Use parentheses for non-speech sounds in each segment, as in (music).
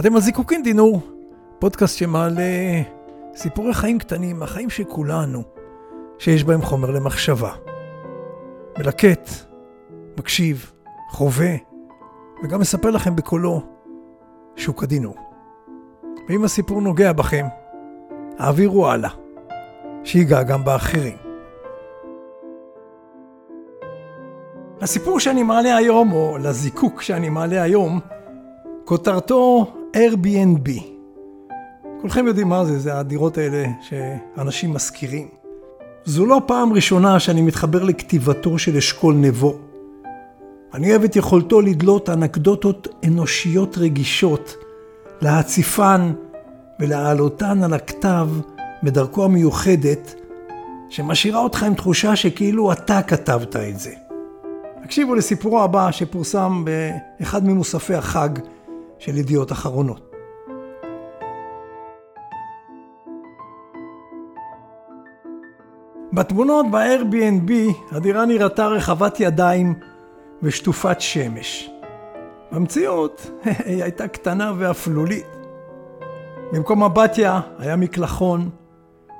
אתם על זיקוקין דינור, פודקאסט שמעלה סיפורי חיים קטנים, החיים של כולנו, שיש בהם חומר למחשבה. מלקט, מקשיב, חווה, וגם מספר לכם בקולו שהוא כדינור. ואם הסיפור נוגע בכם, העבירו הלאה, שיגע גם באחרים. הסיפור שאני מעלה היום, או לזיקוק שאני מעלה היום, כותרתו Airbnb. כולכם יודעים מה זה, זה הדירות האלה שאנשים משכירים. זו לא פעם ראשונה שאני מתחבר לכתיבתו של אשכול נבו. אני אוהב את יכולתו לדלות אנקדוטות אנושיות רגישות, להציפן ולהעלותן על הכתב בדרכו המיוחדת, שמשאירה אותך עם תחושה שכאילו אתה כתבת את זה. הקשיבו לסיפורו הבא שפורסם באחד ממוספי החג של ידיעות אחרונות. בתמונות ב-Airbnb הדירה נראתה רחבת ידיים ושטופת שמש. במציאות (laughs) היא הייתה קטנה ואפלולית. במקום הבתיה היה מקלחון,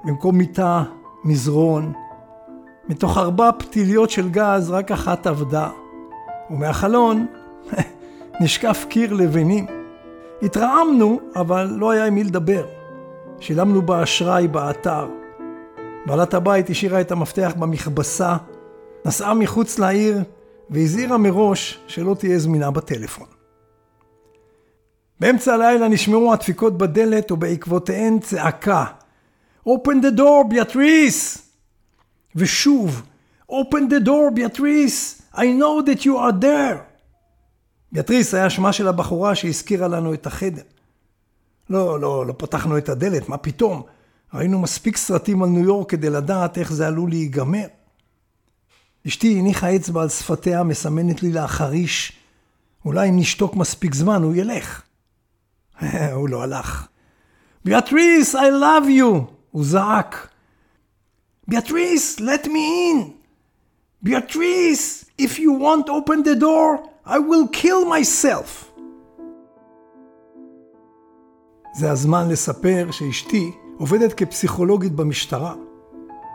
במקום מיטה, מזרון. מתוך ארבע פתיליות של גז רק אחת עבדה, ומהחלון (laughs) נשקף קיר לבנים. התרעמנו, אבל לא היה עם מי לדבר. שילמנו באשראי באתר. בעלת הבית השאירה את המפתח במכבסה, נסעה מחוץ לעיר והזהירה מראש שלא תהיה זמינה בטלפון. באמצע הלילה נשמעו הדפיקות בדלת ובעקבותיהן צעקה Open the door, Beatrice! ושוב Open the door, Beatrice! I know that you are there! ביאטריס היה שמה של הבחורה שהזכירה לנו את החדר. לא, לא, לא פתחנו את הדלת, מה פתאום? ראינו מספיק סרטים על ניו יורק כדי לדעת איך זה עלול להיגמר. אשתי הניחה אצבע על שפתיה, מסמנת לי להחריש. אולי אם נשתוק מספיק זמן, הוא ילך. (laughs) הוא לא הלך. ביאטריס, I love you! הוא זעק. ביאטריס, let me in! ביאטריס, if you want open the door, I will kill myself. זה הזמן לספר שאשתי עובדת כפסיכולוגית במשטרה.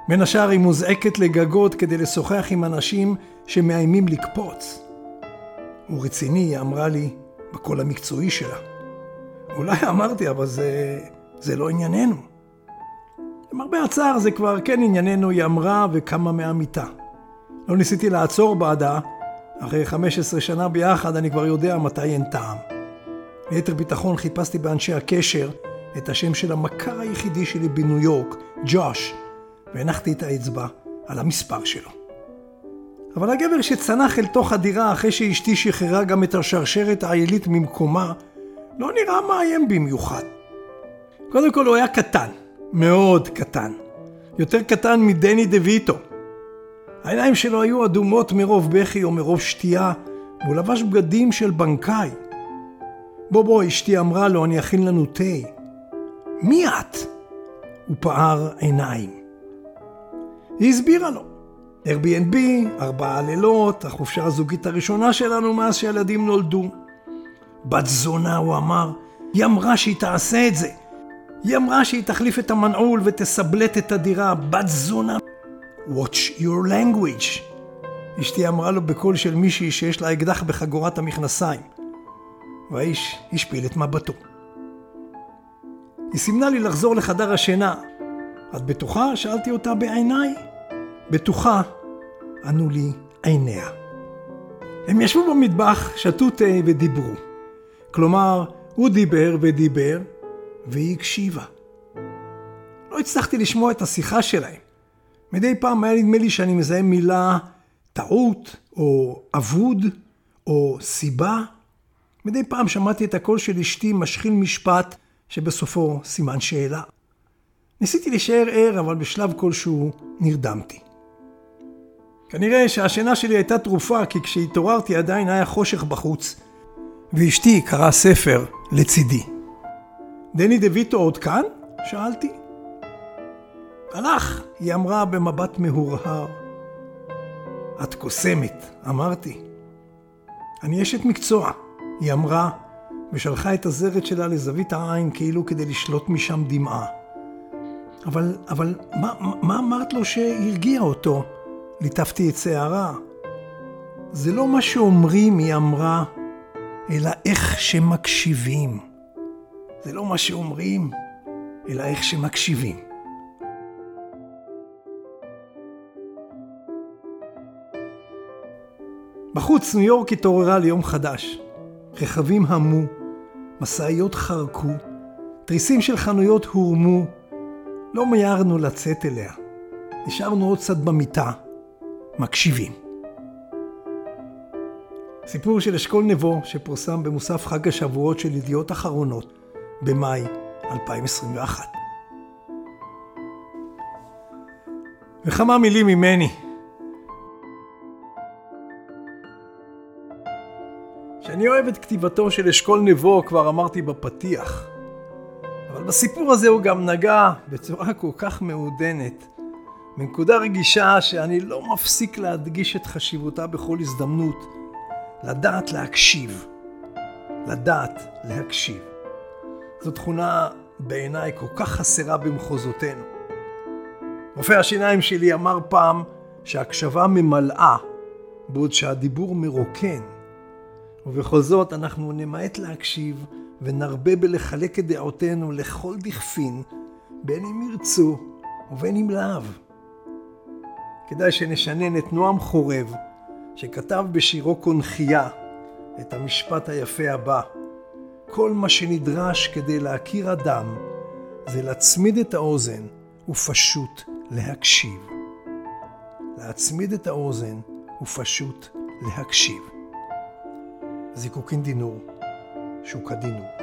בין השאר היא מוזעקת לגגות כדי לשוחח עם אנשים שמאיימים לקפוץ. הוא רציני, היא אמרה לי, בקול המקצועי שלה. אולי אמרתי, אבל זה, זה לא ענייננו. למרבה הצער זה כבר כן ענייננו, היא אמרה וקמה מהמיטה. לא ניסיתי לעצור בעדה, אחרי 15 שנה ביחד אני כבר יודע מתי אין טעם. ליתר ביטחון חיפשתי באנשי הקשר את השם של המכר היחידי שלי בניו יורק, ג'וש, והנחתי את האצבע על המספר שלו. אבל הגבר שצנח אל תוך הדירה אחרי שאשתי שחררה גם את השרשרת העילית ממקומה, לא נראה מאיים במיוחד. קודם כל הוא היה קטן, מאוד קטן. יותר קטן מדני דה ויטו. העיניים שלו היו אדומות מרוב בכי או מרוב שתייה, והוא לבש בגדים של בנקאי. בוא בוא, אשתי אמרה לו, אני אכין לנו תה. מי את? הוא פער עיניים. היא הסבירה לו. Airbnb, ארבעה לילות, החופשה הזוגית הראשונה שלנו מאז שהילדים נולדו. בת זונה, הוא אמר, היא אמרה שהיא תעשה את זה. היא אמרה שהיא תחליף את המנעול ותסבלט את הדירה. בת זונה. Watch your language. אשתי אמרה לו בקול של מישהי שיש לה אקדח בחגורת המכנסיים. והאיש השפיל את מבטו. היא סימנה לי לחזור לחדר השינה. את בטוחה? שאלתי אותה בעיניי. בטוחה, ענו לי עיניה. הם ישבו במטבח, שתו תה ודיברו. כלומר, הוא דיבר ודיבר, והיא הקשיבה. לא הצלחתי לשמוע את השיחה שלהם. מדי פעם היה נדמה לי שאני מזהה מילה טעות, או אבוד, או סיבה. מדי פעם שמעתי את הקול של אשתי משחיל משפט שבסופו סימן שאלה. ניסיתי להישאר ער, אבל בשלב כלשהו נרדמתי. כנראה שהשינה שלי הייתה תרופה, כי כשהתעוררתי עדיין היה חושך בחוץ, ואשתי קראה ספר לצידי. דני דה ויטו עוד כאן? שאלתי. הלך, היא אמרה במבט מהורהר. את קוסמת, אמרתי. אני אשת מקצוע, היא אמרה, ושלחה את הזרת שלה לזווית העין כאילו כדי לשלוט משם דמעה. אבל, אבל מה, מה אמרת לו שהרגיע אותו? ליטפתי את שערה. זה לא מה שאומרים, היא אמרה, אלא איך שמקשיבים. זה לא מה שאומרים, אלא איך שמקשיבים. בחוץ ניו יורק התעוררה ליום חדש. רכבים המו, משאיות חרקו, תריסים של חנויות הורמו. לא מיהרנו לצאת אליה. נשארנו עוד קצת במיטה, מקשיבים. סיפור של אשכול נבו שפורסם במוסף חג השבועות של ידיעות אחרונות במאי 2021. וכמה מילים ממני. שאני אוהב את כתיבתו של אשכול נבו כבר אמרתי בפתיח. אבל בסיפור הזה הוא גם נגע בצורה כל כך מעודנת, בנקודה רגישה שאני לא מפסיק להדגיש את חשיבותה בכל הזדמנות, לדעת להקשיב. לדעת להקשיב. זו תכונה בעיניי כל כך חסרה במחוזותינו. רופא השיניים שלי אמר פעם שהקשבה ממלאה, בעוד שהדיבור מרוקן. ובכל זאת אנחנו נמעט להקשיב ונרבה בלחלק את דעותינו לכל דכפין, בין אם ירצו ובין אם לאו. כדאי שנשנן את נועם חורב, שכתב בשירו קונכייה את המשפט היפה הבא: כל מה שנדרש כדי להכיר אדם זה להצמיד את האוזן ופשוט להקשיב. להצמיד את האוזן ופשוט להקשיב. זיקוקין דינור, שוקה דינור.